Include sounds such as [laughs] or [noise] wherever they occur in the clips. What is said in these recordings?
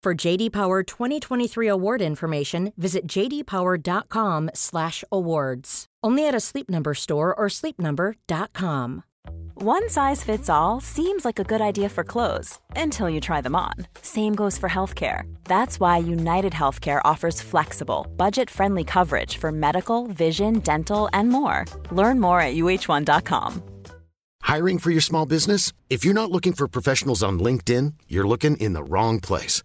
For JD Power 2023 award information, visit jdpower.com/awards. Only at a Sleep Number store or sleepnumber.com. One size fits all seems like a good idea for clothes until you try them on. Same goes for healthcare. That's why United Healthcare offers flexible, budget friendly coverage for medical, vision, dental, and more. Learn more at uh1.com. Hiring for your small business? If you're not looking for professionals on LinkedIn, you're looking in the wrong place.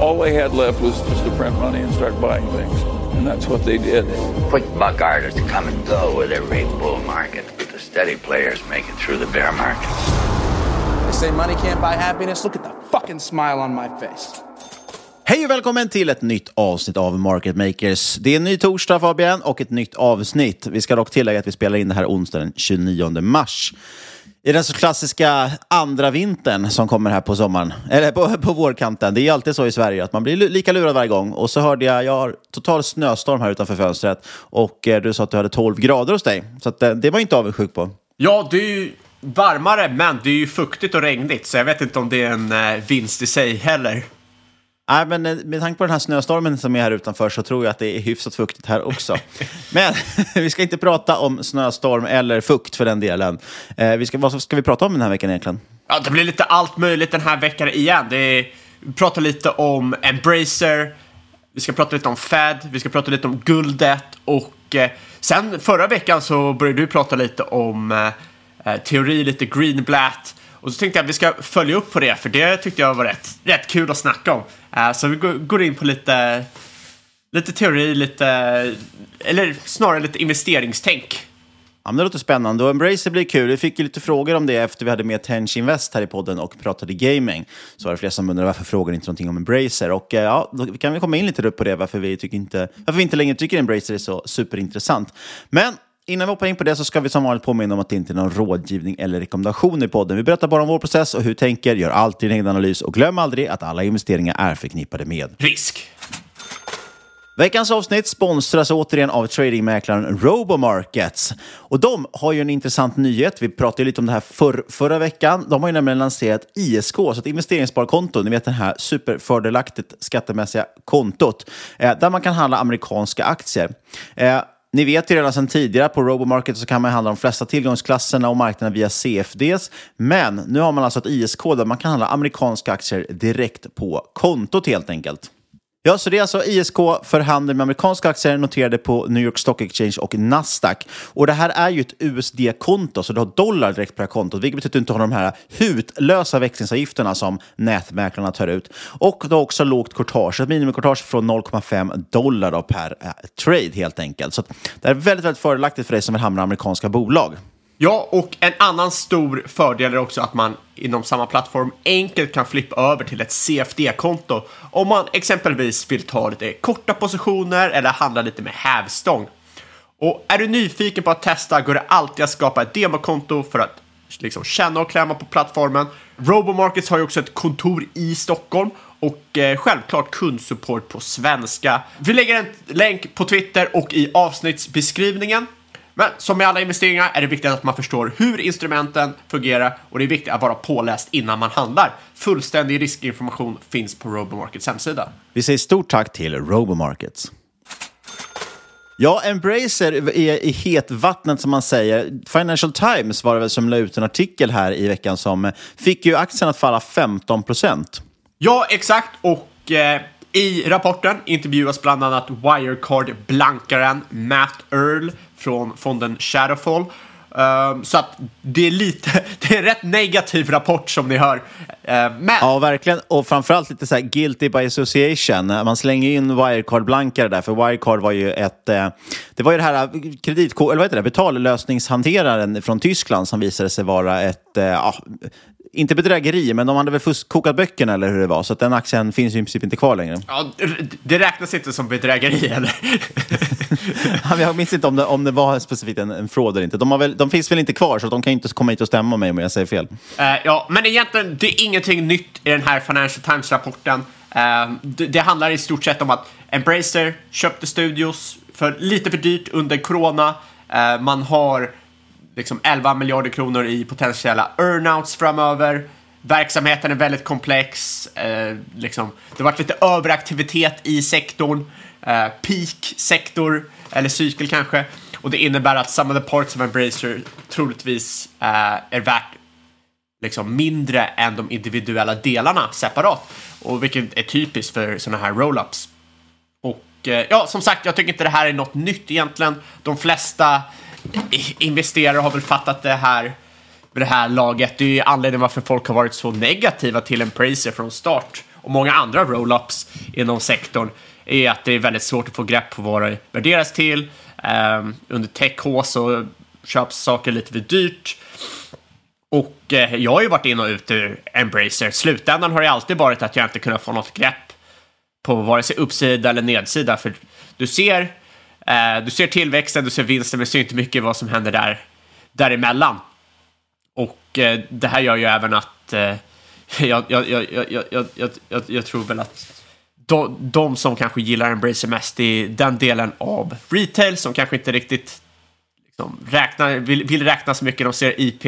All they had left was just to print money and start buying things. And that's what they did. Quick buck artists come and go with every bull market, but the steady players make it through the bear market. They say money can't buy happiness. Look at the fucking smile on my face. Hej och välkommen till ett nytt avsnitt av Market Makers. Det är en ny torsdag Fabian och ett nytt avsnitt. Vi ska dock tillägga att vi spelar in det här onsdagen den 29 mars. I den så klassiska andra vintern som kommer här på sommaren, eller på, på vårkanten. Det är alltid så i Sverige att man blir lika lurad varje gång. Och så hörde jag, jag har total snöstorm här utanför fönstret och eh, du sa att du hade 12 grader hos dig. Så att, eh, det var jag inte avundsjuk på. Ja, det är ju varmare, men det är ju fuktigt och regnigt, så jag vet inte om det är en eh, vinst i sig heller. Nej, men eh, med tanke på den här snöstormen som är här utanför så tror jag att det är hyfsat fuktigt här också. [laughs] men [laughs] vi ska inte prata om snöstorm eller fukt för den delen. Eh, vi ska, vad ska vi prata om den här veckan egentligen? Ja, det blir lite allt möjligt den här veckan igen. Det är, vi pratar lite om Embracer, vi ska prata lite om Fed, vi ska prata lite om guldet och eh, sen förra veckan så började du prata lite om eh, teori, lite greenblatt. Och så tänkte jag att vi ska följa upp på det, för det tyckte jag var rätt, rätt kul att snacka om. Uh, så vi går, in på lite, lite teori, lite, eller snarare lite investeringstänk. Ja, men det låter spännande och Embracer blir kul. Vi fick ju lite frågor om det efter vi hade med Tench Invest här i podden och pratade gaming. Så var det flera som undrade varför frågar inte någonting om Embracer. Och eh, ja, då kan vi komma in lite på det, varför vi, tycker inte, varför vi inte längre tycker Embracer är så superintressant. Men Innan vi hoppar in på det så ska vi som vanligt påminna om att det inte är någon rådgivning eller rekommendation i podden. Vi berättar bara om vår process och hur vi tänker, gör alltid en egen analys och glöm aldrig att alla investeringar är förknippade med risk. Veckans avsnitt sponsras återigen av tradingmäklaren Robomarkets. Och de har ju en intressant nyhet. Vi pratade lite om det här för, förra veckan. De har ju nämligen lanserat ISK, så ett investeringssparkonto. Ni vet det här superfördelaktigt skattemässiga kontot eh, där man kan handla amerikanska aktier. Eh, ni vet ju redan sedan tidigare på Robomarket så kan man handla de flesta tillgångsklasserna och marknaderna via CFDs. Men nu har man alltså ett ISK där man kan handla amerikanska aktier direkt på kontot helt enkelt. Ja, så det är alltså ISK för handel med amerikanska aktier noterade på New York Stock Exchange och Nasdaq. Och det här är ju ett USD-konto, så du har dollar direkt på det här kontot, vilket betyder att du inte har de här hutlösa växlingsavgifterna som nätmäklarna tar ut. Och du har också lågt courtage, ett minimicourtage från 0,5 dollar då per eh, trade helt enkelt. Så det är väldigt, väldigt fördelaktigt för dig som vill hamna i amerikanska bolag. Ja, och en annan stor fördel är också att man inom samma plattform enkelt kan flippa över till ett CFD-konto om man exempelvis vill ta lite korta positioner eller handla lite med hävstång. Och är du nyfiken på att testa går det alltid att skapa ett demokonto för att liksom känna och klämma på plattformen. Robomarkets har ju också ett kontor i Stockholm och eh, självklart kundsupport på svenska. Vi lägger en länk på Twitter och i avsnittsbeskrivningen. Men som med alla investeringar är det viktigt att man förstår hur instrumenten fungerar och det är viktigt att vara påläst innan man handlar. Fullständig riskinformation finns på Robomarkets hemsida. Vi säger stort tack till Robomarkets. Ja, Embracer är i hetvattnet som man säger. Financial Times var det väl som la ut en artikel här i veckan som fick ju aktien att falla 15 procent. Ja, exakt. Och eh, i rapporten intervjuas bland annat Wirecard-blankaren Matt Earl från fonden Shadowfall. Um, så att det är lite, [laughs] det är en rätt negativ rapport som ni hör. Uh, men... Ja, verkligen. Och framförallt lite så här guilty by association. Man slänger in Wirecard-blankare där, för Wirecard var ju ett... Eh, det var ju det här eh, kreditkort, eller vad heter det, betallösningshanteraren från Tyskland som visade sig vara ett... Eh, ja, inte bedrägeri, men de hade väl kokat böckerna eller hur det var. Så att den aktien finns ju i princip inte kvar längre. Ja, det räknas inte som bedrägeri eller? [laughs] jag minns inte om det, om det var specifikt en, en fraud eller inte. De, väl, de finns väl inte kvar, så de kan inte komma hit och stämma mig om jag säger fel. Uh, ja, men egentligen, det är ingenting nytt i den här Financial Times-rapporten. Uh, det, det handlar i stort sett om att Embracer köpte studios för lite för dyrt under corona. Uh, man har liksom 11 miljarder kronor i potentiella earnouts framöver. Verksamheten är väldigt komplex. Eh, liksom, det har varit lite överaktivitet i sektorn. Eh, peak-sektor, eller cykel kanske. Och det innebär att some of the parts of Embracer troligtvis eh, är värt liksom mindre än de individuella delarna separat. Och vilket är typiskt för sådana här roll-ups. Och eh, ja, som sagt, jag tycker inte det här är något nytt egentligen. De flesta investerare har väl fattat det här med det här laget. Det är ju anledningen varför folk har varit så negativa till Embracer från start. Och många andra roll-ups inom sektorn är att det är väldigt svårt att få grepp på vad det värderas till. Um, under tech så köps saker lite för dyrt. Och eh, jag har ju varit in och ut ur Embracer. Slutändan har det alltid varit att jag inte kunnat få något grepp på vare sig uppsida eller nedsida. För du ser Eh, du ser tillväxten, du ser vinsten, men du ser inte mycket vad som händer där, däremellan. Och eh, det här gör ju även att eh, [laughs] jag, jag, jag, jag, tror väl att de, de som kanske gillar Embracer mest i den delen av retail som kanske inte riktigt liksom, räknar, vill, vill räkna så mycket. De ser IP,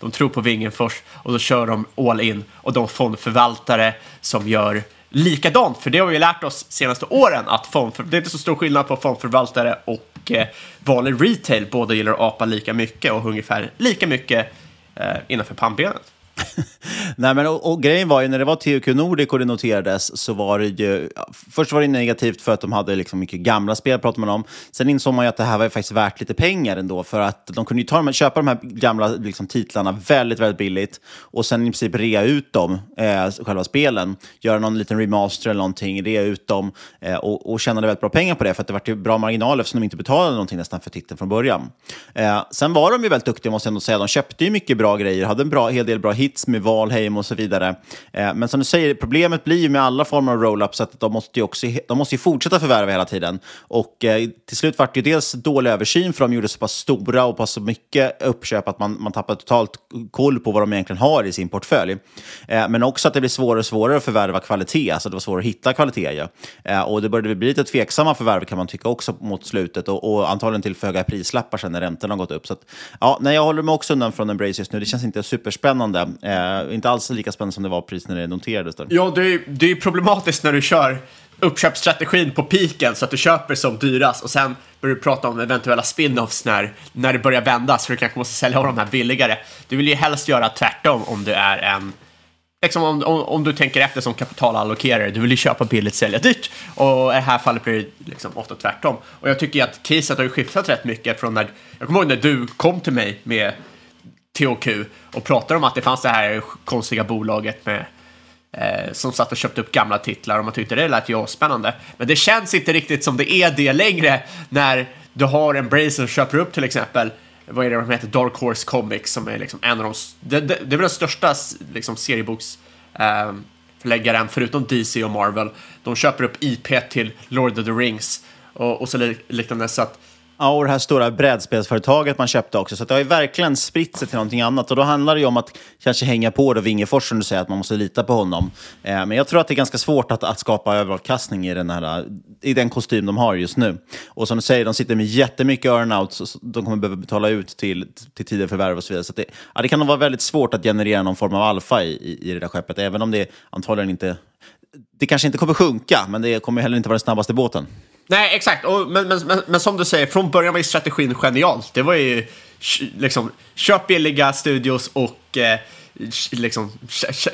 de tror på Vingenfors och då kör de all in. Och de fondförvaltare som gör likadant, för det har vi lärt oss senaste åren att fondför, det är inte så stor skillnad på fondförvaltare och eh, vanlig retail. Båda gillar att apa lika mycket och ungefär lika mycket eh, innanför pannbenet. [laughs] Nej, men och, och, grejen var ju när det var THQ Nordic och det noterades så var det ju... Först var det negativt för att de hade liksom mycket gamla spel, pratar man om. Sen insåg man ju att det här var faktiskt värt lite pengar ändå för att de kunde ju ta, köpa de här gamla liksom, titlarna väldigt, väldigt billigt och sen i princip rea ut dem, eh, själva spelen. Göra någon liten remaster eller någonting, rea ut dem eh, och, och tjänade väldigt bra pengar på det för att det var ju bra marginaler eftersom de inte betalade någonting nästan för titeln från början. Eh, sen var de ju väldigt duktiga måste jag ändå säga. De köpte ju mycket bra grejer, hade en bra, hel del bra hits med Valheim och så vidare. Eh, men som du säger, problemet blir ju med alla former av roll-ups att de måste ju, också, de måste ju fortsätta förvärva hela tiden. Och eh, till slut vart det ju dels dålig översyn för de gjorde så pass stora och så mycket uppköp att man, man tappar totalt koll på vad de egentligen har i sin portfölj. Eh, men också att det blir svårare och svårare att förvärva kvalitet, alltså det var svårare att hitta kvalitet. Ja. Eh, och det började bli lite tveksamma förvärv kan man tycka också mot slutet och, och antagligen till för höga prislappar sen när räntorna har gått upp. Så att, ja, nej, jag håller mig också undan från Embrace just nu. Det känns inte superspännande. Eh, inte alls lika spännande som det var precis när det noterades. Där. Ja, det är, det är problematiskt när du kör uppköpsstrategin på piken så att du köper som dyrast och sen börjar du prata om eventuella spin-offs när, när det börjar vända så du kanske måste sälja av de här billigare. Du vill ju helst göra tvärtom om du är en liksom, om, om, om du tänker efter som kapitalallokerare, du vill ju köpa billigt, sälja dyrt. Och i det här fallet blir det liksom ofta tvärtom. Och jag tycker att caset har ju skiftat rätt mycket från när, jag kommer ihåg när du kom till mig med THQ och pratade om att det fanns det här konstiga bolaget med eh, som satt och köpte upp gamla titlar och man tyckte det lät ju spännande. Men det känns inte riktigt som det är det längre när du har en Brace som köper upp till exempel vad är det de heter, Dark Horse Comics som är liksom en av de, det, det, det är väl den största liksom, serieboksförläggaren ehm, eh, förutom DC och Marvel. De köper upp IP till Lord of the Rings och, och så liknande så att Ja, och det här stora brädspelsföretaget man köpte också. Så det har ju verkligen spritt sig till någonting annat. Och då handlar det ju om att kanske hänga på då Wingefors som du säger, att man måste lita på honom. Eh, men jag tror att det är ganska svårt att, att skapa överavkastning i den, här, i den kostym de har just nu. Och som du säger, de sitter med jättemycket earnouts. Så de kommer behöva betala ut till, till tidigare förvärv och så vidare. Så det, ja, det kan nog vara väldigt svårt att generera någon form av alfa i, i, i det där skeppet. Även om det antagligen inte... Det kanske inte kommer sjunka, men det kommer heller inte vara den snabbaste båten. Nej, exakt. Och, men, men, men, men, som du säger, från början var ju strategin genial. Det var ju liksom, köp billiga studios och eh, liksom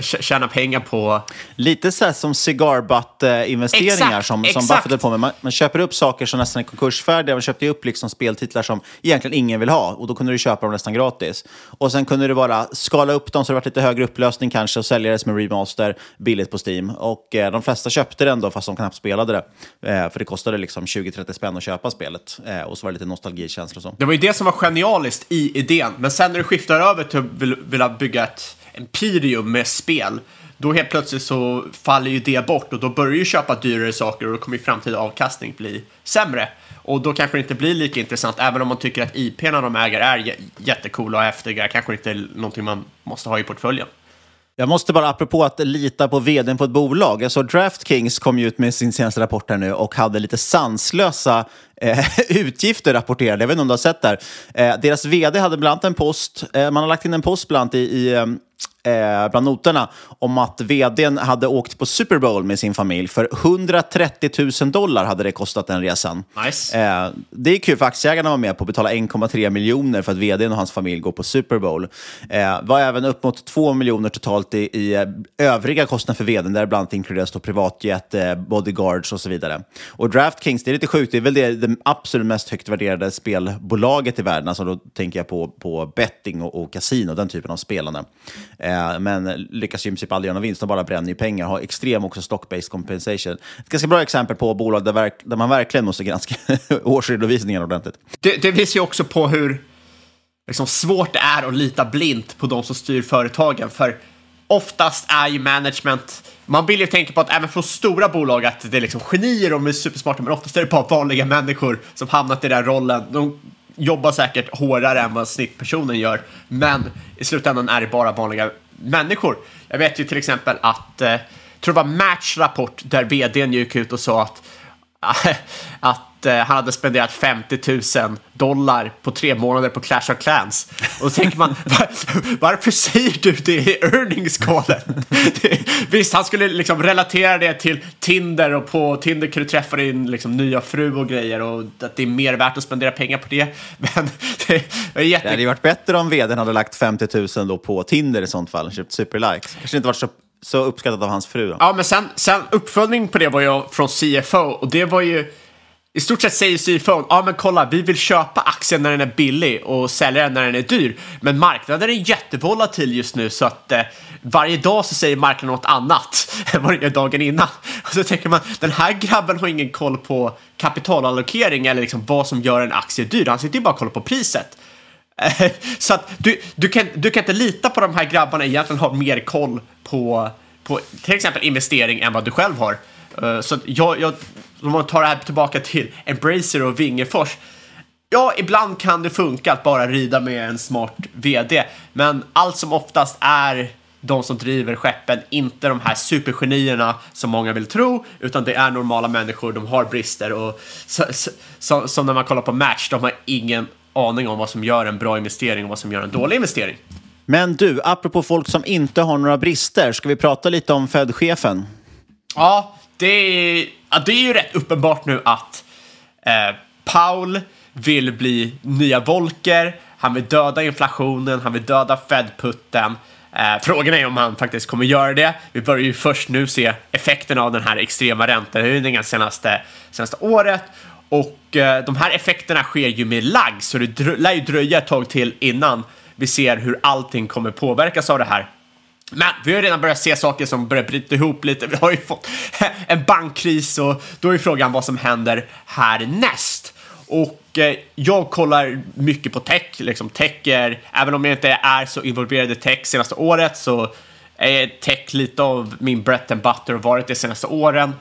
tjäna pengar på... Lite så som cigar investeringar som, som Buffett höll på med. Man, man, köper upp saker som nästan är konkursfärdiga. Man köpte upp liksom speltitlar som egentligen ingen vill ha och då kunde du köpa dem nästan gratis. Och sen kunde du bara skala upp dem så det var lite högre upplösning kanske och sälja det som en remaster billigt på Steam. Och eh, de flesta köpte det ändå fast de knappt spelade det. Eh, för det kostade liksom 20-30 spänn att köpa spelet. Eh, och så var det lite nostalgikänsla och så. Det var ju det som var genialiskt i idén. Men sen när du skiftar över till att vilja bygga ett Empirium med spel, då helt plötsligt så faller ju det bort och då börjar ju köpa dyrare saker och då kommer ju framtida avkastning bli sämre. Och då kanske det inte blir lika intressant, även om man tycker att IP-na de äger är jättekola och häftiga, kanske inte är någonting man måste ha i portföljen. Jag måste bara, apropå att lita på vdn på ett bolag. Jag såg DraftKings kom ut med sin senaste rapport här nu och hade lite sanslösa eh, [laughs] utgifter rapporterade. Jag vet inte om du har sett det eh, Deras vd hade bland annat en post, eh, man har lagt in en post bland annat i, i eh, eh, bland noterna om att vdn hade åkt på Super Bowl med sin familj. För 130 000 dollar hade det kostat den resan. Nice. Eh, det är kul för aktieägarna var med på att betala 1,3 miljoner för att vdn och hans familj går på Super Bowl. Eh, var även upp mot 2 miljoner totalt i, i eh, övriga kostnader för vdn, där bland annat inkluderas privatjet, eh, bodyguards och så vidare. Och DraftKings, det är lite sjukt, det är väl det, det absolut mest högt värderade spelbolaget i världen. Alltså då tänker jag på, på betting och, och kasino, den typen av spelande. Eh, Eh, men lyckas i princip aldrig göra någon vinst, de bara bränner ju pengar. Har extrem också stock-based compensation. Ett ganska bra exempel på bolag där, verk, där man verkligen måste granska [laughs] årsredovisningen ordentligt. Det, det visar ju också på hur liksom, svårt det är att lita blint på de som styr företagen. För oftast är ju management man vill ju tänka på att även från stora bolag att det är liksom genier och de är supersmarta, men oftast är det bara vanliga människor som hamnat i den rollen. De jobbar säkert hårdare än vad snittpersonen gör, men i slutändan är det bara vanliga människor. Jag vet ju till exempel att, eh, tror det var Match rapport där vdn gick ut och sa att [laughs] att eh, han hade spenderat 50 000 dollar på tre månader på Clash of Clans. Och då tänker man, [laughs] var, varför säger du det i earnings callen? [laughs] Visst, han skulle liksom relatera det till Tinder och på Tinder kan du träffa din liksom, nya fru och grejer och att det är mer värt att spendera pengar på det. Men det är jätte... Det hade ju varit bättre om vdn hade lagt 50 000 då på Tinder i sånt fall, köpt superlikes. Kanske inte varit så så uppskattat av hans fru. Då. Ja, men sen, sen uppföljning på det var ju från CFO och det var ju i stort sett säger CFO, ja men kolla, vi vill köpa aktien när den är billig och sälja den när den är dyr. Men marknaden är jättevolatil just nu så att eh, varje dag så säger marknaden något annat [laughs] än vad den gör dagen innan. Och så tänker man, den här grabben har ingen koll på kapitalallokering eller liksom vad som gör en aktie dyr. Han sitter ju bara och kollar på priset. [laughs] Så att du, du, kan, du kan inte lita på de här grabbarna egentligen har mer koll på, på till exempel investering än vad du själv har. Eh, så jag, jag, om man tar det här tillbaka till Embracer och Vingefors. Ja, ibland kan det funka att bara rida med en smart vd, men allt som oftast är de som driver skeppen, inte de här supergenierna som många vill tro, utan det är normala människor, de har brister och som när man kollar på Match, de har ingen aning om vad som gör en bra investering och vad som gör en dålig investering. Men du, apropå folk som inte har några brister, ska vi prata lite om Fed-chefen? Ja, det är, ja, det är ju rätt uppenbart nu att eh, Paul vill bli nya Volker, han vill döda inflationen, han vill döda Fed-putten. Eh, frågan är om han faktiskt kommer göra det. Vi börjar ju först nu se effekterna av den här extrema räntehöjningen senaste, senaste året. Och eh, de här effekterna sker ju med lagg så det lär ju dröja ett tag till innan vi ser hur allting kommer påverkas av det här. Men vi har redan börjat se saker som börjar bryta ihop lite. Vi har ju fått [laughs] en bankkris och då är frågan vad som händer härnäst. Och eh, jag kollar mycket på tech. Liksom tech är, även om jag inte är så involverad i tech senaste året så är tech lite av min bread and butter och varit det senaste åren.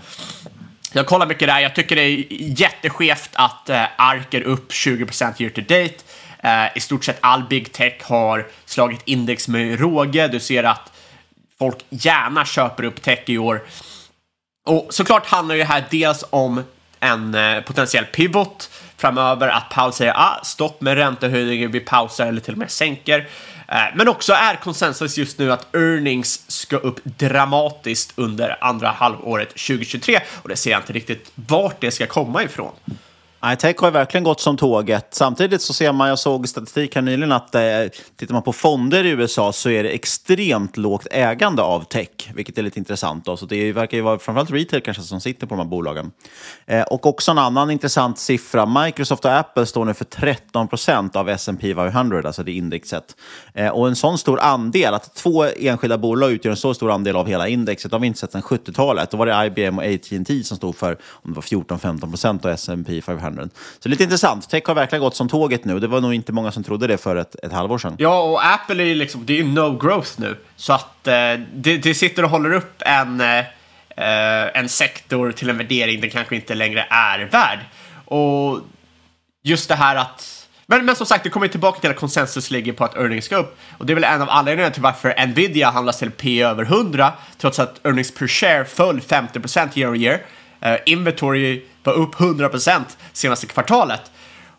Jag kollar mycket där. Jag tycker det är jätteskevt att eh, ARK är upp 20% year to date. Eh, I stort sett all big tech har slagit index med råge. Du ser att folk gärna köper upp tech i år. Och såklart handlar det här dels om en eh, potentiell pivot framöver, att Powell säger ah, stopp med räntehöjningen, vi pausar eller till och med sänker. Eh, men också är konsensus just nu att earnings ska upp dramatiskt under andra halvåret 2023 och det ser jag inte riktigt vart det ska komma ifrån iTech tech har verkligen gått som tåget. Samtidigt så ser man, jag såg statistik här nyligen, att eh, tittar man på fonder i USA så är det extremt lågt ägande av tech, vilket är lite intressant. Då. Så det verkar ju vara framförallt retail kanske som sitter på de här bolagen. Eh, och också en annan intressant siffra, Microsoft och Apple står nu för 13 procent av S&P 500, alltså det indexet. Eh, och en sån stor andel, att två enskilda bolag utgör en så stor andel av hela indexet, har vi inte sett sedan 70-talet. Då var det IBM och AT&T som stod för om det var 14-15 procent av S&P 500. Så lite intressant. Tech har verkligen gått som tåget nu. Det var nog inte många som trodde det för ett, ett halvår sedan. Ja, och Apple är ju liksom, det är ju no growth nu. Så att eh, det, det sitter och håller upp en, eh, en sektor till en värdering den kanske inte längre är värd. Och just det här att men, men som sagt, det kommer tillbaka till att konsensus ligger på att earnings ska upp. Och det är väl en av anledningarna till varför Nvidia handlas till P över 100, trots att earnings per share föll 50% year on year. Uh, inventory var upp 100% senaste kvartalet.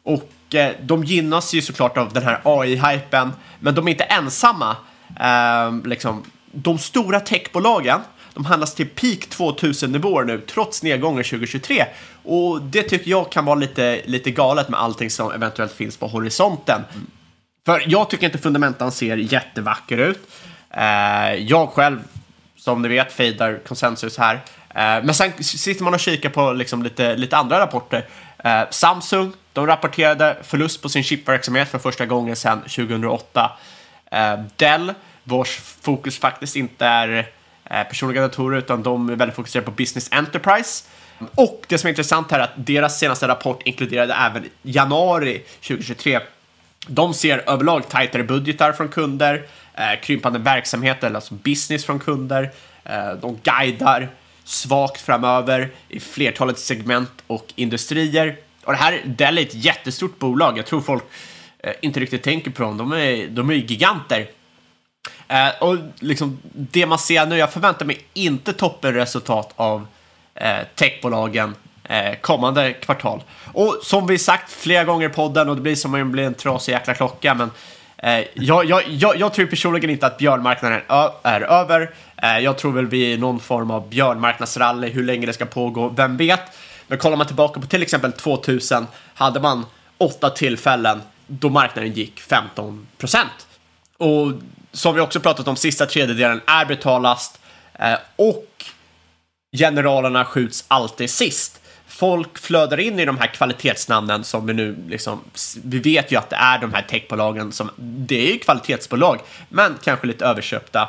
Och eh, de gynnas ju såklart av den här AI-hypen, men de är inte ensamma. Eh, liksom, de stora techbolagen, de handlas till peak 2000-nivåer nu, trots nedgången 2023. Och det tycker jag kan vara lite, lite galet med allting som eventuellt finns på horisonten. För jag tycker inte fundamentan ser jättevacker ut. Eh, jag själv, som ni vet, fejdar konsensus här. Eh, men sen sitter man och kikar på liksom lite, lite andra rapporter. Eh, Samsung, de rapporterade förlust på sin chipverksamhet för första gången sedan 2008. Eh, Dell, vars fokus faktiskt inte är personliga datorer utan de är väldigt fokuserade på business enterprise. Och det som är intressant här är att deras senaste rapport inkluderade även januari 2023. De ser överlag tajtare budgetar från kunder, krympande verksamheter, alltså business från kunder. de guidar svagt framöver i flertalet segment och industrier. Och det här, Dell är ett jättestort bolag. Jag tror folk eh, inte riktigt tänker på dem. De är, de är giganter. Eh, och liksom det man ser nu, jag förväntar mig inte toppenresultat av eh, techbolagen eh, kommande kvartal. Och som vi sagt flera gånger i podden, och det blir som om det blir en trasig jäkla klocka, men Eh, Eh, jag, jag, jag, jag, tror personligen inte att björnmarknaden är över. Eh, jag tror väl vi är i någon form av björnmarknadsrally, hur länge det ska pågå, vem vet. Men kollar man tillbaka på till exempel 2000 hade man åtta tillfällen då marknaden gick 15 procent. Och som vi också pratat om, sista tredjedelen är betalast eh, och generalerna skjuts alltid sist folk flödar in i de här kvalitetsnamnen som vi nu liksom, vi vet ju att det är de här techbolagen som, det är ju kvalitetsbolag, men kanske lite överköpta.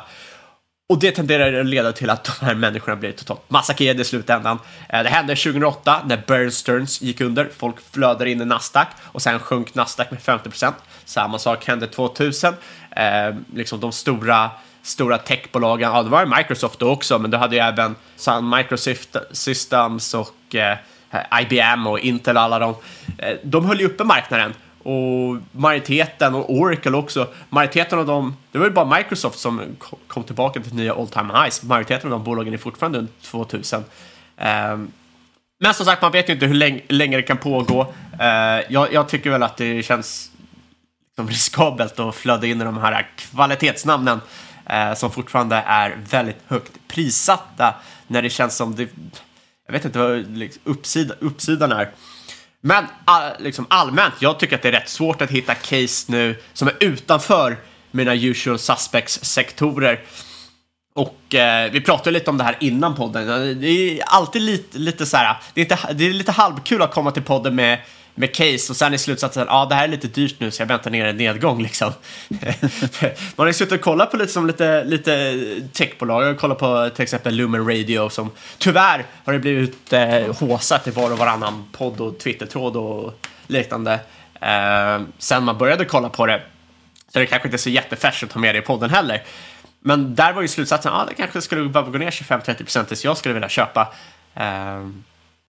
Och det tenderar att leda till att de här människorna blir totalt massakrerade i slutändan. Eh, det hände 2008 när Bear Stearns gick under. Folk flödade in i Nasdaq och sen sjönk Nasdaq med 50%. Samma sak hände 2000. Eh, liksom de stora stora techbolagen, ja det var Microsoft då också, men du hade ju även Sun Microsystems och eh, Eh, IBM och Intel och alla de, eh, de höll ju uppe marknaden. Och majoriteten och Oracle också. Majoriteten av dem, det var ju bara Microsoft som kom tillbaka till nya all time highs. Majoriteten av de bolagen är fortfarande under 2000. Ehm, men som sagt, man vet ju inte hur länge, det kan pågå. Eh, jag, jag, tycker väl att det känns liksom [laughs] riskabelt att flöda in i de här kvalitetsnamnen som fortfarande är väldigt högt prissatta när det känns som det jag vet inte vad liksom, uppsida, uppsidan är. Men all, liksom allmänt, jag tycker att det är rätt svårt att hitta case nu som är utanför mina usual suspects-sektorer. Och eh, vi pratade lite om det här innan podden. Det är alltid lite, lite så här, det är, inte, det är lite halvkul att komma till podden med, med case och sen i slutsatsen, ja ah, det här är lite dyrt nu så jag väntar ner en nedgång liksom. [laughs] Man har ju suttit och kollat på lite, som lite, lite techbolag, jag har kollat på till exempel Lumen Radio som tyvärr har det blivit eh, håsat i var och varannan podd och Twittertråd och liknande. Eh, sen man började kolla på det. Så det kanske inte är så jättefärskt att ta med det i podden heller. Men där var ju slutsatsen, ja, det kanske skulle behöva gå ner 25-30% tills jag skulle vilja köpa. Eh,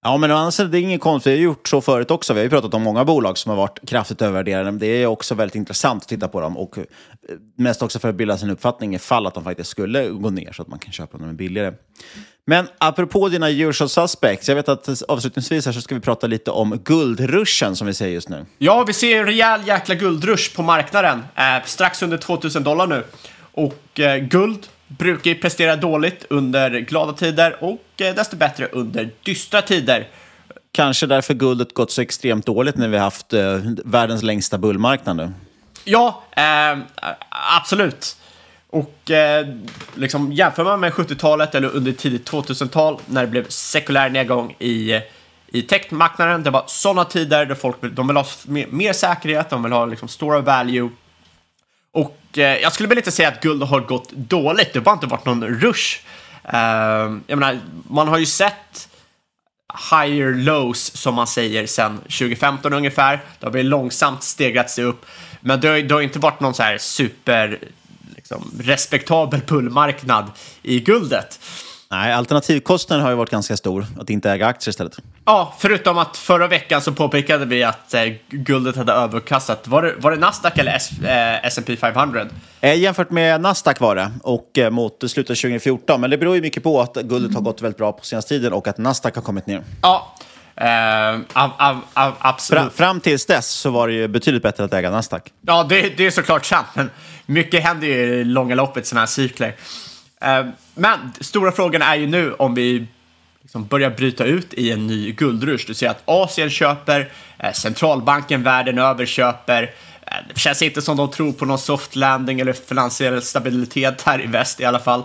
Ja, men annars är det inget konstigt. Vi har gjort så förut också. Vi har ju pratat om många bolag som har varit kraftigt övervärderade. Det är också väldigt intressant att titta på dem och eh, mest också för att bilda sin uppfattning ifall att de faktiskt skulle gå ner så att man kan köpa dem billigare. Men apropå dina usual suspects, jag vet att avslutningsvis här så ska vi prata lite om guldruschen som vi ser just nu. Ja, vi ser en rejäl jäkla guldrush på marknaden. Eh, strax under 2000 dollar nu. Och eh, guld brukar ju prestera dåligt under glada tider och eh, desto bättre under dystra tider. Kanske därför guldet gått så extremt dåligt när vi haft eh, världens längsta bullmarknad nu. Ja, eh, absolut. Och eh, liksom, jämför man med 70-talet eller under tidigt 2000-tal när det blev sekulär nedgång i, i techmarknaden. Det var sådana tider där folk de vill ha mer, mer säkerhet, de vill ha liksom, store value. Och eh, jag skulle väl inte säga att guld har gått dåligt, det har bara inte varit någon rush. Eh, jag menar, man har ju sett higher lows som man säger sedan 2015 ungefär. Det har väl långsamt stegrat sig upp, men det har, det har inte varit någon så här super liksom, respektabel pullmarknad i guldet. Nej, alternativkostnaden har ju varit ganska stor, att inte äga aktier istället. Ja, förutom att förra veckan så påpekade vi att eh, guldet hade överkastat. Var det, var det Nasdaq eller S, eh, S&P 500? Eh, jämfört med Nasdaq var det, och eh, mot slutet av 2014. Men det beror ju mycket på att guldet har gått väldigt bra på senaste tiden och att Nasdaq har kommit ner. Ja, Uh, av, av, av, absolut. Fram, fram tills dess så var det ju betydligt bättre att äga Nasdaq. Ja, det, det är såklart sant, men mycket händer ju i långa loppet, sådana här cykler. Eh, men stora frågan är ju nu om vi liksom börjar bryta ut i en ny guldrush. Du ser att Asien köper, eh, centralbanken världen över köper. Eh, det känns inte som de tror på någon soft landing eller finansiell stabilitet här i väst i alla fall.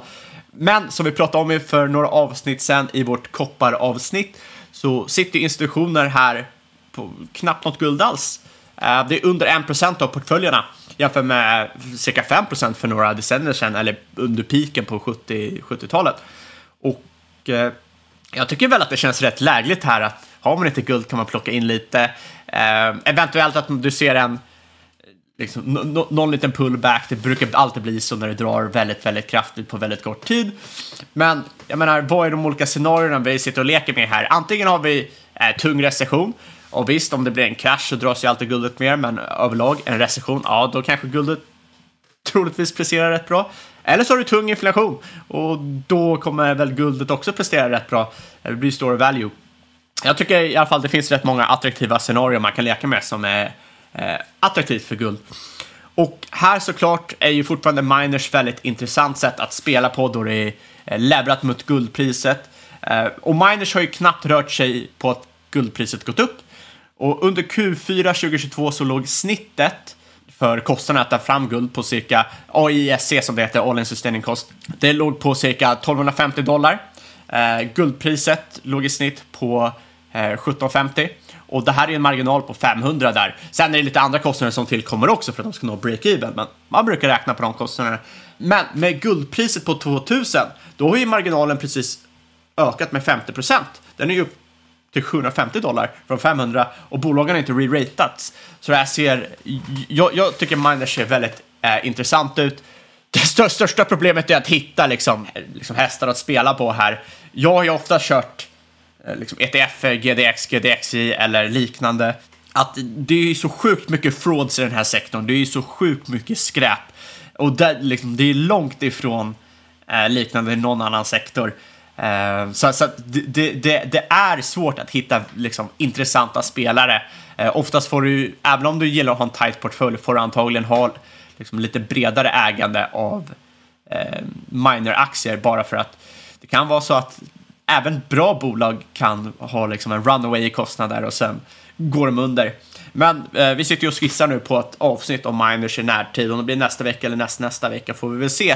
Men som vi pratade om för några avsnitt sen i vårt kopparavsnitt så sitter institutioner här på knappt något guld alls. Det är under 1% av portföljerna jämfört med cirka 5 procent för några decennier sedan eller under piken på 70, 70-talet. Och eh, jag tycker väl att det känns rätt lägligt här att har man inte guld kan man plocka in lite. Eh, eventuellt att du ser en liksom, no, någon liten pullback. Det brukar alltid bli så när det drar väldigt, väldigt kraftigt på väldigt kort tid. Men jag menar, vad är de olika scenarierna vi sitter och leker med här? Antingen har vi eh, tung recession. Och visst, om det blir en krasch så dras ju alltid guldet mer, men överlag en recession, ja, då kanske guldet troligtvis presterar rätt bra. Eller så har du tung inflation och då kommer väl guldet också prestera rätt bra. Det blir store value. Jag tycker i alla fall det finns rätt många attraktiva scenarier man kan leka med som är eh, attraktivt för guld. Och här såklart är ju fortfarande miners väldigt intressant sätt att spela på då det är eh, levrat mot guldpriset. Eh, och miners har ju knappt rört sig på att guldpriset gått upp. Och under Q4 2022 så låg snittet för kostnaden att ta fram guld på cirka AISC som det heter, All In Sustaining Cost. Det låg på cirka 1250 dollar. Eh, guldpriset låg i snitt på eh, 1750 och det här är en marginal på 500 där. Sen är det lite andra kostnader som tillkommer också för att de ska nå break-even, men man brukar räkna på de kostnaderna. Men med guldpriset på 2000, då har ju marginalen precis ökat med 50 procent. Den är ju upp till 750 dollar från 500 och bolagen har inte re-ratats. Så det här ser, jag, jag tycker miners ser väldigt eh, intressant ut. Det största, största problemet är att hitta liksom, liksom hästar att spela på här. Jag har ju ofta kört Eh, liksom ETF, GDX, GDXI eller liknande. Att det är ju så sjukt mycket frauds i den här sektorn. Det är ju så sjukt mycket skräp. Och det, liksom, det är långt ifrån eh, liknande i någon annan sektor. Eh, så så det, det, det, är svårt att hitta liksom, intressanta spelare. Eh, oftast får du, även om du gillar att ha en tight portfölj, får du antagligen ha liksom, lite bredare ägande av eh, minor-aktier bara för att det kan vara så att även bra bolag kan ha liksom en runaway i kostnader och sen går de under. Men eh, vi sitter ju och skissar nu på ett avsnitt om miners i närtid. Om det blir nästa vecka eller näst, nästa vecka får vi väl se.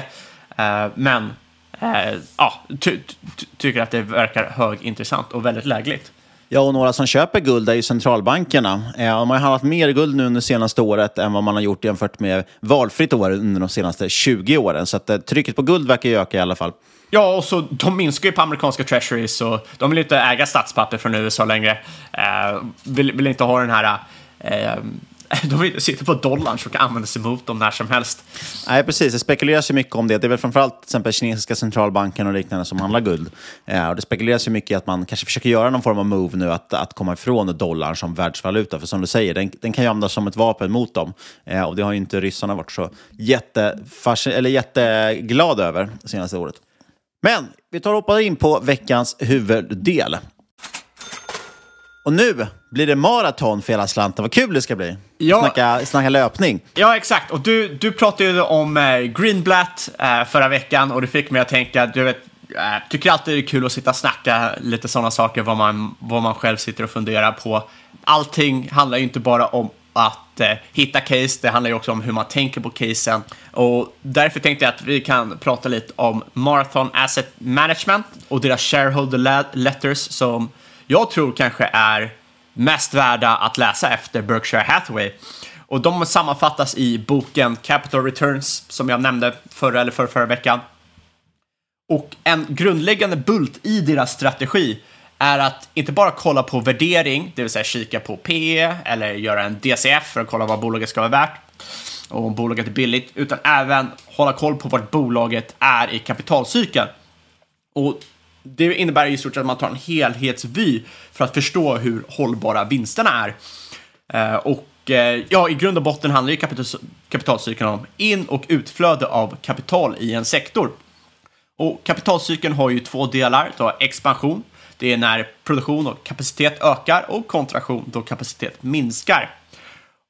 Eh, men eh, ja, ty ty tycker att det verkar högintressant och väldigt lägligt. Ja, och några som köper guld är ju centralbankerna. Eh, de har handlat mer guld nu under senaste året än vad man har gjort jämfört med valfritt år under de senaste 20 åren. Så att, eh, trycket på guld verkar ju öka i alla fall. Ja, och så de minskar ju på amerikanska treasuries och de vill inte äga statspapper från USA längre. Eh, vill, vill inte ha den här eh, [laughs] de vill sitta på dollarn som kan användas emot dem när som helst. Nej, precis. Det spekuleras ju mycket om det. Det är väl framförallt till exempel kinesiska centralbanken och liknande som handlar guld. Eh, och det spekuleras ju mycket i att man kanske försöker göra någon form av move nu att, att komma ifrån dollarn som världsvaluta. För som du säger, den, den kan ju användas som ett vapen mot dem. Eh, och det har ju inte ryssarna varit så eller jätteglada över det senaste året. Men vi tar och hoppar in på veckans huvuddel. Och nu blir det maraton för hela slanten. Vad kul det ska bli. Ja. Snacka, snacka löpning. Ja, exakt. Och du, du pratade ju om eh, Greenblatt eh, förra veckan och det fick mig att tänka, du vet, eh, tycker alltid det är kul att sitta och snacka lite sådana saker, vad man, vad man själv sitter och funderar på. Allting handlar ju inte bara om att eh, hitta case, det handlar ju också om hur man tänker på casen. Och därför tänkte jag att vi kan prata lite om Marathon Asset Management och deras shareholder letters som jag tror kanske är mest värda att läsa efter Berkshire Hathaway. Och de sammanfattas i boken Capital Returns som jag nämnde förra eller förra, förra veckan. Och en grundläggande bult i deras strategi är att inte bara kolla på värdering, det vill säga kika på PE eller göra en DCF för att kolla vad bolaget ska vara värt och om bolaget är billigt, utan även hålla koll på vart bolaget är i kapitalcykeln. Och det innebär i stort sett att man tar en helhetsvy för att förstå hur hållbara vinsterna är. Eh, och eh, ja, i grund och botten handlar ju kapital, kapitalcykeln om in och utflöde av kapital i en sektor. Och kapitalcykeln har ju två delar, då expansion, det är när produktion och kapacitet ökar och kontraktion då kapacitet minskar.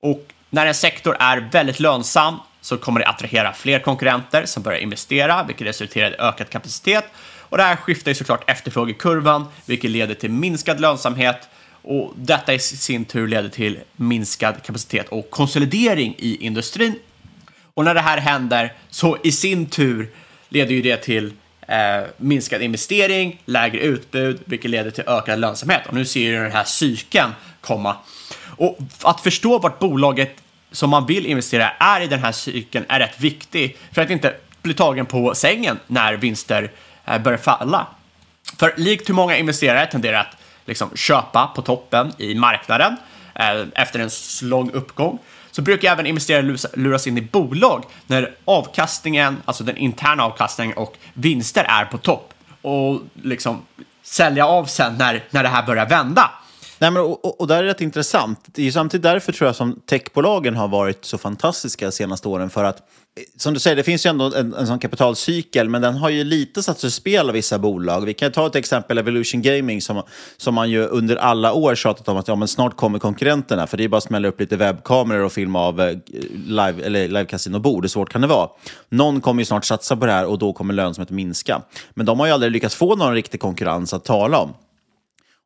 Och när en sektor är väldigt lönsam så kommer det attrahera fler konkurrenter som börjar investera, vilket resulterar i ökad kapacitet och det här skiftar ju såklart efterfrågekurvan, vilket leder till minskad lönsamhet och detta i sin tur leder till minskad kapacitet och konsolidering i industrin. Och när det här händer så i sin tur leder ju det till eh, minskad investering, lägre utbud, vilket leder till ökad lönsamhet. Och nu ser ju den här cykeln komma. Och att förstå vart bolaget som man vill investera är i den här cykeln är rätt viktig för att inte bli tagen på sängen när vinster Eh, börjar falla. För likt hur många investerare tenderar att liksom köpa på toppen i marknaden eh, efter en lång uppgång så brukar även investerare luras in i bolag när avkastningen, alltså den interna avkastningen och vinster är på topp och liksom sälja av sen när, när det här börjar vända. Nej, men, och, och, och där är det rätt intressant. Det är ju samtidigt därför tror jag som techbolagen har varit så fantastiska de senaste åren. För att, eh, som du säger, det finns ju ändå en, en sån kapitalcykel, men den har ju lite satt ur spel av vissa bolag. Vi kan ta ett exempel, Evolution Gaming, som, som man ju under alla år tjatat om att ja, men snart kommer konkurrenterna, för det är bara att smälla upp lite webbkameror och filma av eh, live, eller live-casinobord. Hur svårt kan det vara? Någon kommer ju snart satsa på det här och då kommer lönsamheten minska. Men de har ju aldrig lyckats få någon riktig konkurrens att tala om.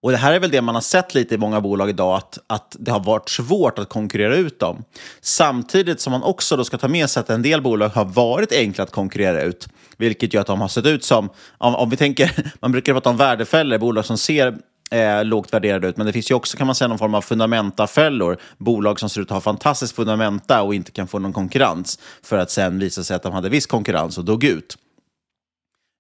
Och det här är väl det man har sett lite i många bolag idag, att, att det har varit svårt att konkurrera ut dem. Samtidigt som man också då ska ta med sig att en del bolag har varit enkla att konkurrera ut, vilket gör att de har sett ut som, om, om vi tänker, [laughs] man brukar prata om värdefällor, bolag som ser eh, lågt värderade ut, men det finns ju också kan man säga någon form av fundamentafällor. Bolag som ser ut att ha fantastiskt fundamenta och inte kan få någon konkurrens för att sen visa sig att de hade viss konkurrens och dog ut.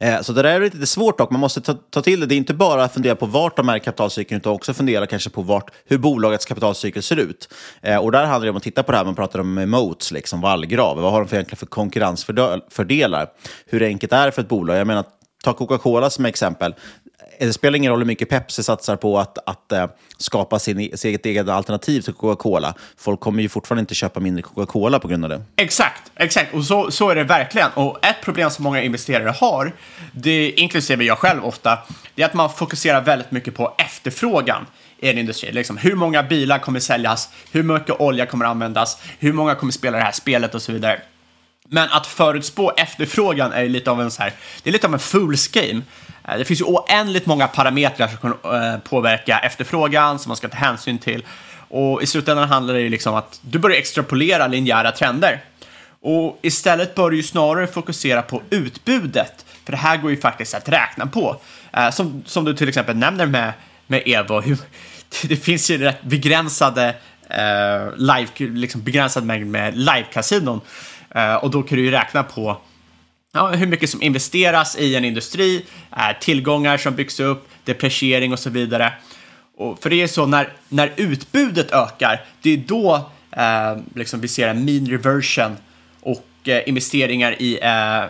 Eh, så det där är lite svårt dock, man måste ta, ta, till det. Det är inte bara att fundera på vart de är i kapitalcykeln, utan också fundera kanske på vart, hur bolagets kapitalcykel ser ut. Eh, och där handlar det om att titta på det här, man pratar om moats, liksom vallgrav. Vad har de för, egentligen för konkurrensfördelar? Hur enkelt är det för ett bolag? Jag menar, ta Coca-Cola som exempel eh, det spelar ingen roll hur mycket Pepsi satsar på att, att äh, skapa sin, e-, sitt eget alternativ till Coca-Cola. Folk kommer ju fortfarande inte köpa mindre Coca-Cola på grund av det. Exakt, exakt. Och så, så är det verkligen. Och ett problem som många investerare har, det, inklusive jag själv ofta, det är att man fokuserar väldigt mycket på efterfrågan i en industri. Liksom, hur många bilar kommer säljas? Hur mycket olja kommer användas? Hur många kommer spela det här spelet och så vidare. Men att förutspå efterfrågan är lite av en så här, det är lite av en fool's game. Eh, det finns ju oändligt många parametrar som kan eh, påverka efterfrågan som man ska ta hänsyn till. Och i slutändan handlar det ju liksom att du börjar extrapolera linjära trender. Och istället bör du ju snarare fokusera på utbudet, för det här går ju faktiskt att räkna på. Eh, som, som du till exempel nämner med, med Evo, [laughs] det finns ju rätt begränsade eh, live, liksom begränsad mängd med live-kasinon. Eh, och då kan du ju räkna på ja, hur mycket som investeras i en industri, eh, tillgångar som byggs upp, depreciering och så vidare. Och för det är så när, när utbudet ökar, det är då eh, liksom vi ser en mean reversion och eh, investeringar i... Eh,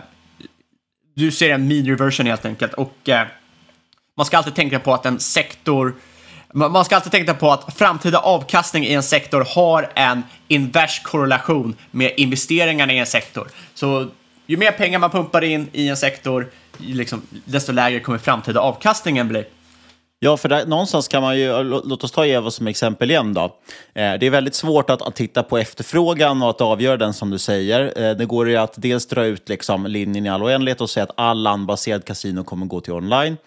du ser en mean reversion helt enkelt. Och eh, man ska alltid tänka på att en sektor... Man ska alltid tänka på att framtida avkastning i en sektor har en invers korrelation med investeringarna i en sektor. Så ju mer pengar man pumpar in i en sektor, liksom, desto lägre kommer framtida avkastningen bli. Ja, för där, någonstans kan man ju, låt oss ta Evo som exempel igen då. Eh, det är väldigt svårt att, att, titta på efterfrågan och att avgöra den som du säger. Eh, det går ju att dels dra ut liksom, linjen i all oändlighet och säga att all landbaserad kasino kommer gå till online.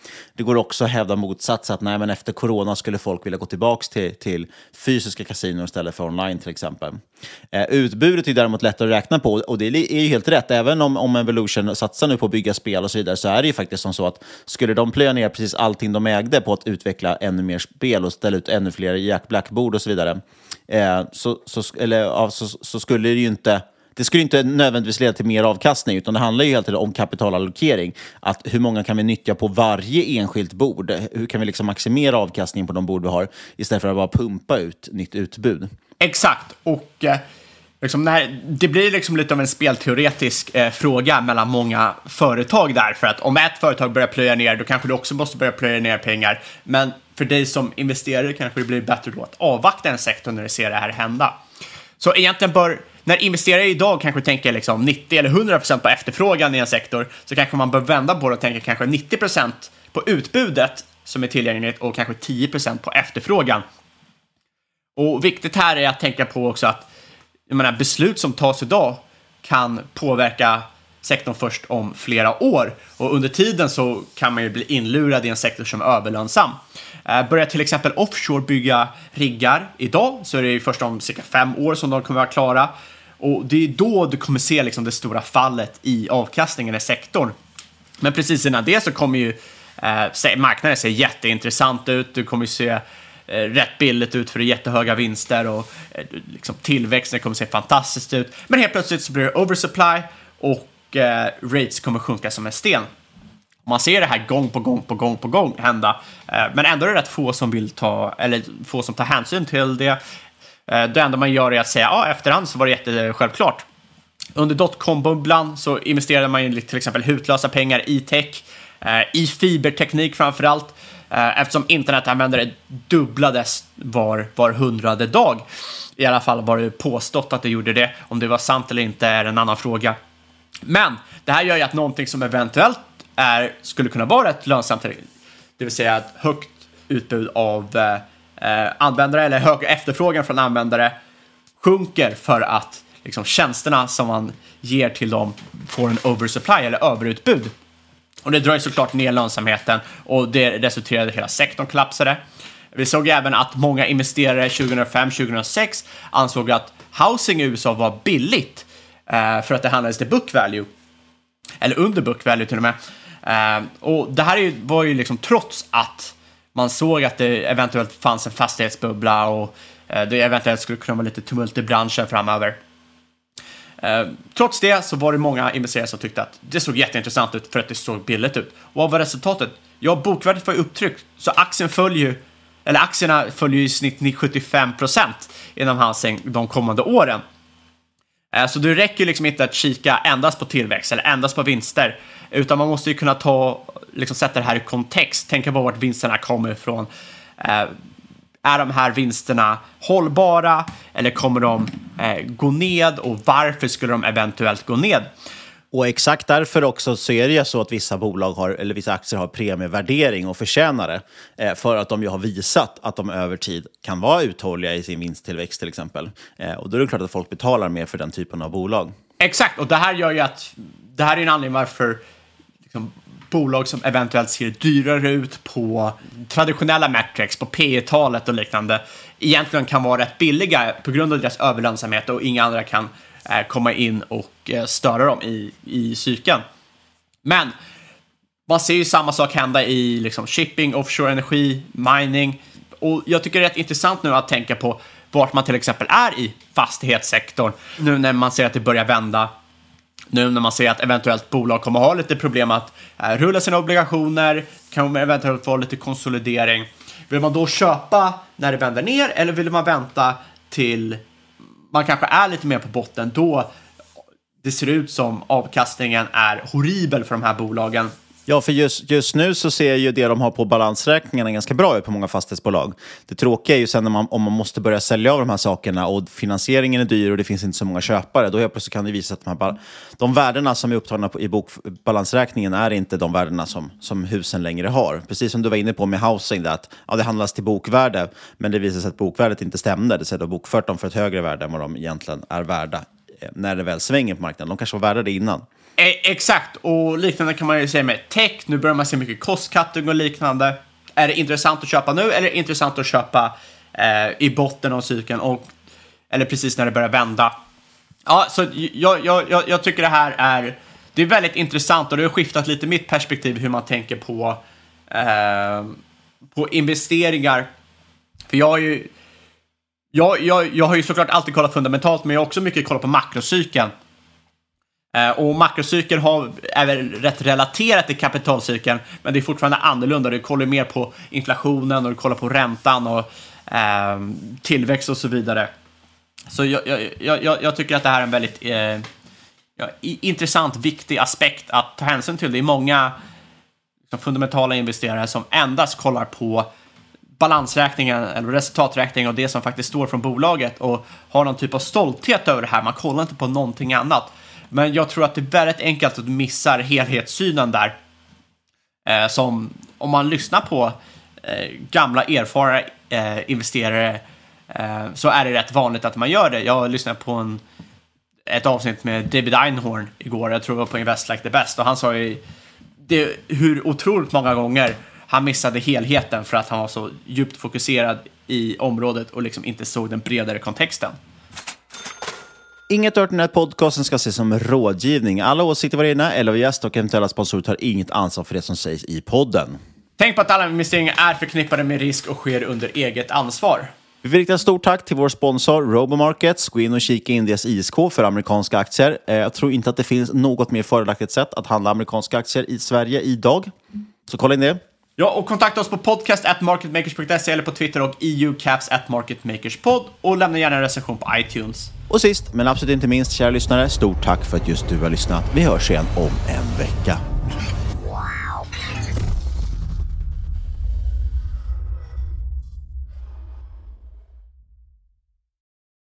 Det går också att hävda motsats, att nej, men efter corona skulle folk vilja gå tillbaka till, till fysiska kasinon istället för online till exempel. Eh, utbudet är däremot lättare att räkna på och det är ju helt rätt. Även om, om Evolution satsar nu på att bygga spel och så vidare så är det ju faktiskt som så att skulle de plöja ner precis allting de ägde på att utveckla ännu mer spel och ställa ut ännu fler Jack Black-bord och så vidare, eh, så, så, eller, ja, så, så, skulle det ju inte det skulle inte nödvändigtvis leda till mer avkastning, utan det handlar ju hela tiden om kapitalallokering. Att hur många kan vi nyttja på varje enskilt bord? Hur kan vi liksom maximera avkastningen på de bord vi har istället för att bara pumpa ut nytt utbud? Exakt, och eh, liksom när, det blir liksom lite av en spelteoretisk eh, fråga mellan många företag där. För att om ett företag börjar plöja ner, då kanske du också måste börja plöja ner pengar. Men för dig som investerare kanske det blir bättre då att avvakta en sektor när du ser det här hända. Så egentligen bör, när investerare idag kanske tänker liksom 90 eller 100% på efterfrågan i en sektor, så kanske man bör vända på det och tänka kanske 90% på utbudet som är tillgängligt och kanske 10% på efterfrågan. Och viktigt här är att tänka på också att jag menar, beslut som tas idag kan påverka sektorn först om flera år och under tiden så kan man ju bli inlurad i en sektor som är överlönsam. Eh, börjar till exempel offshore bygga riggar idag så är det ju först om cirka fem år som de kommer vara klara och det är då du kommer se liksom det stora fallet i avkastningen i sektorn. Men precis innan det så kommer ju eh, marknaden se jätteintressant ut. Du kommer ju se eh, rätt billigt ut för det är jättehöga vinster och eh, liksom tillväxten kommer se fantastiskt ut. Men helt plötsligt så blir det oversupply och eh, rates kommer sjunka som en sten. Man ser det här gång på gång på gång på gång hända, eh, men ändå är det rätt få som vill ta, eller få som tar hänsyn till det. Eh, det enda man gör är att säga, ja, efterhand så var det jättesjälvklart. Under dotcom-bubblan så investerade man ju till exempel hutlösa pengar i tech, eh, i fiberteknik framför allt. Eh, eftersom internetanvändare dubblades var, var hundrade dag. I alla fall var det påstått att det gjorde det. Om det var sant eller inte är en annan fråga. Men det här gör ju att någonting som eventuellt är, skulle kunna vara rätt lönsamt, det vill säga ett högt utbud av eh, användare eller hög efterfrågan från användare sjunker för att liksom, tjänsterna som man ger till dem får en oversupply eller överutbud. Och det drar ju såklart ner lönsamheten och det resulterade i att hela sektorn kollapsade. Vi såg även att många investerare 2005-2006 ansåg att housing i USA var billigt Eh, för att det handlades till book value. Eller under book value till och med. Eh, och det här var ju liksom trots att man såg att det eventuellt fanns en fastighetsbubbla och eh, det eventuellt skulle kunna vara lite tumult i branschen framöver. Trots det så var det många investerare som tyckte att det såg jätteintressant ut för att det såg billigt ut. Och vad var resultatet? Ja, bokvärdet var ju upptryckt, så aktien följer ju, eller aktierna följer ju i snitt 75 procent inom Hansing de kommande åren. Eh, så det räcker liksom inte att kika endast på tillväxt eller endast på vinster, utan man måste ju kunna ta, liksom sätta det här i kontext, tänka på vart vinsterna kommer ifrån. Eh, är de här vinsterna hållbara eller kommer de eh, gå ned och varför skulle de eventuellt gå ned? Och exakt därför också så är det ju så att vissa bolag har, eller vissa aktier har premievärdering och förtjänar det. Eh, för att de ju har visat att de över tid kan vara uthålliga i sin vinsttillväxt till exempel. Eh, och då är det klart att folk betalar mer för den typen av bolag. Exakt, och det här gör ju att det här är en anledning varför liksom, bolag som eventuellt ser dyrare ut på traditionella metrics, på P talet och liknande, egentligen kan vara rätt billiga på grund av deras överlönsamhet och inga andra kan Eh, komma in och eh, störa dem i, i cykeln. Men man ser ju samma sak hända i liksom, shipping, offshore energi, mining. Och jag tycker det är rätt intressant nu att tänka på vart man till exempel är i fastighetssektorn. Nu när man ser att det börjar vända. Nu när man ser att eventuellt bolag kommer ha lite problem att eh, rulla sina obligationer, kan eventuellt få lite konsolidering. Vill man då köpa när det vänder ner eller vill man vänta till man kanske är lite mer på botten då det ser ut som avkastningen är horribel för de här bolagen. Ja, för just, just nu så ser ju det de har på balansräkningarna ganska bra ut på många fastighetsbolag. Det tråkiga är ju sen när man, om man måste börja sälja av de här sakerna och finansieringen är dyr och det finns inte så många köpare, då helt plötsligt kan det visa att de, här, de värdena som är upptagna i bokbalansräkningen är inte de värdena som, som husen längre har. Precis som du var inne på med housing, där att ja, det handlas till bokvärde, men det visar sig att bokvärdet inte stämde. Det säger att de har bokfört dem för ett högre värde än vad de egentligen är värda eh, när det väl svänger på marknaden. De kanske var värda det innan. Eh, exakt, och liknande kan man ju säga med tech. Nu börjar man se mycket cost-cutting och liknande. Är det intressant att köpa nu eller är det intressant att köpa eh, i botten av cykeln? Och, eller precis när det börjar vända? Ja, så jag, jag, jag, jag tycker det här är, det är väldigt intressant och det har skiftat lite mitt perspektiv hur man tänker på, eh, på investeringar. För jag har ju, jag, jag, jag har ju såklart alltid kollat fundamentalt, men jag har också mycket kollat på makrocykeln. Eh, och makrocykeln har, är väl rätt relaterat till kapitalcykeln, men det är fortfarande annorlunda. Du kollar mer på inflationen och du kollar på räntan och eh, tillväxt och så vidare. Så jag, jag, jag, jag, tycker att det här är en väldigt eh, ja, intressant, viktig aspekt att ta hänsyn till. Det är många liksom, fundamentala investerare som endast kollar på balansräkningen eller resultaträkningen och det som faktiskt står från bolaget och har någon typ av stolthet över det här. Man kollar inte på någonting annat. Men jag tror att det är väldigt enkelt att du missar helhetssynen där. Eh, som om man lyssnar på eh, gamla erfarna eh, investerare eh, så är det rätt vanligt att man gör det. Jag lyssnade på en, ett avsnitt med David Einhorn igår, jag tror det var på Invest Like the Best, och han sa ju det, hur otroligt många gånger han missade helheten för att han var så djupt fokuserad i området och liksom inte såg den bredare kontexten. Inget i den här podcasten ska ses som rådgivning. Alla åsikter var egna eller av gäst och eventuella sponsorer tar inget ansvar för det som sägs i podden. Tänk på att alla investeringar är förknippade med risk och sker under eget ansvar. Vi vill rikta ett stort tack till vår sponsor Robomarkets. Gå in och kika in deras ISK för amerikanska aktier. Eh, jag tror inte att det finns något mer fördelaktigt sätt att handla amerikanska aktier i Sverige idag. Så kolla in det. Ja, och kontakta oss på podcast at marketmakers.se eller på Twitter och eucaps at marketmakerspod och lämna gärna en recension på iTunes. Och sist, men absolut inte minst, kära lyssnare, stort tack för att just du har lyssnat. Vi hörs igen om en vecka.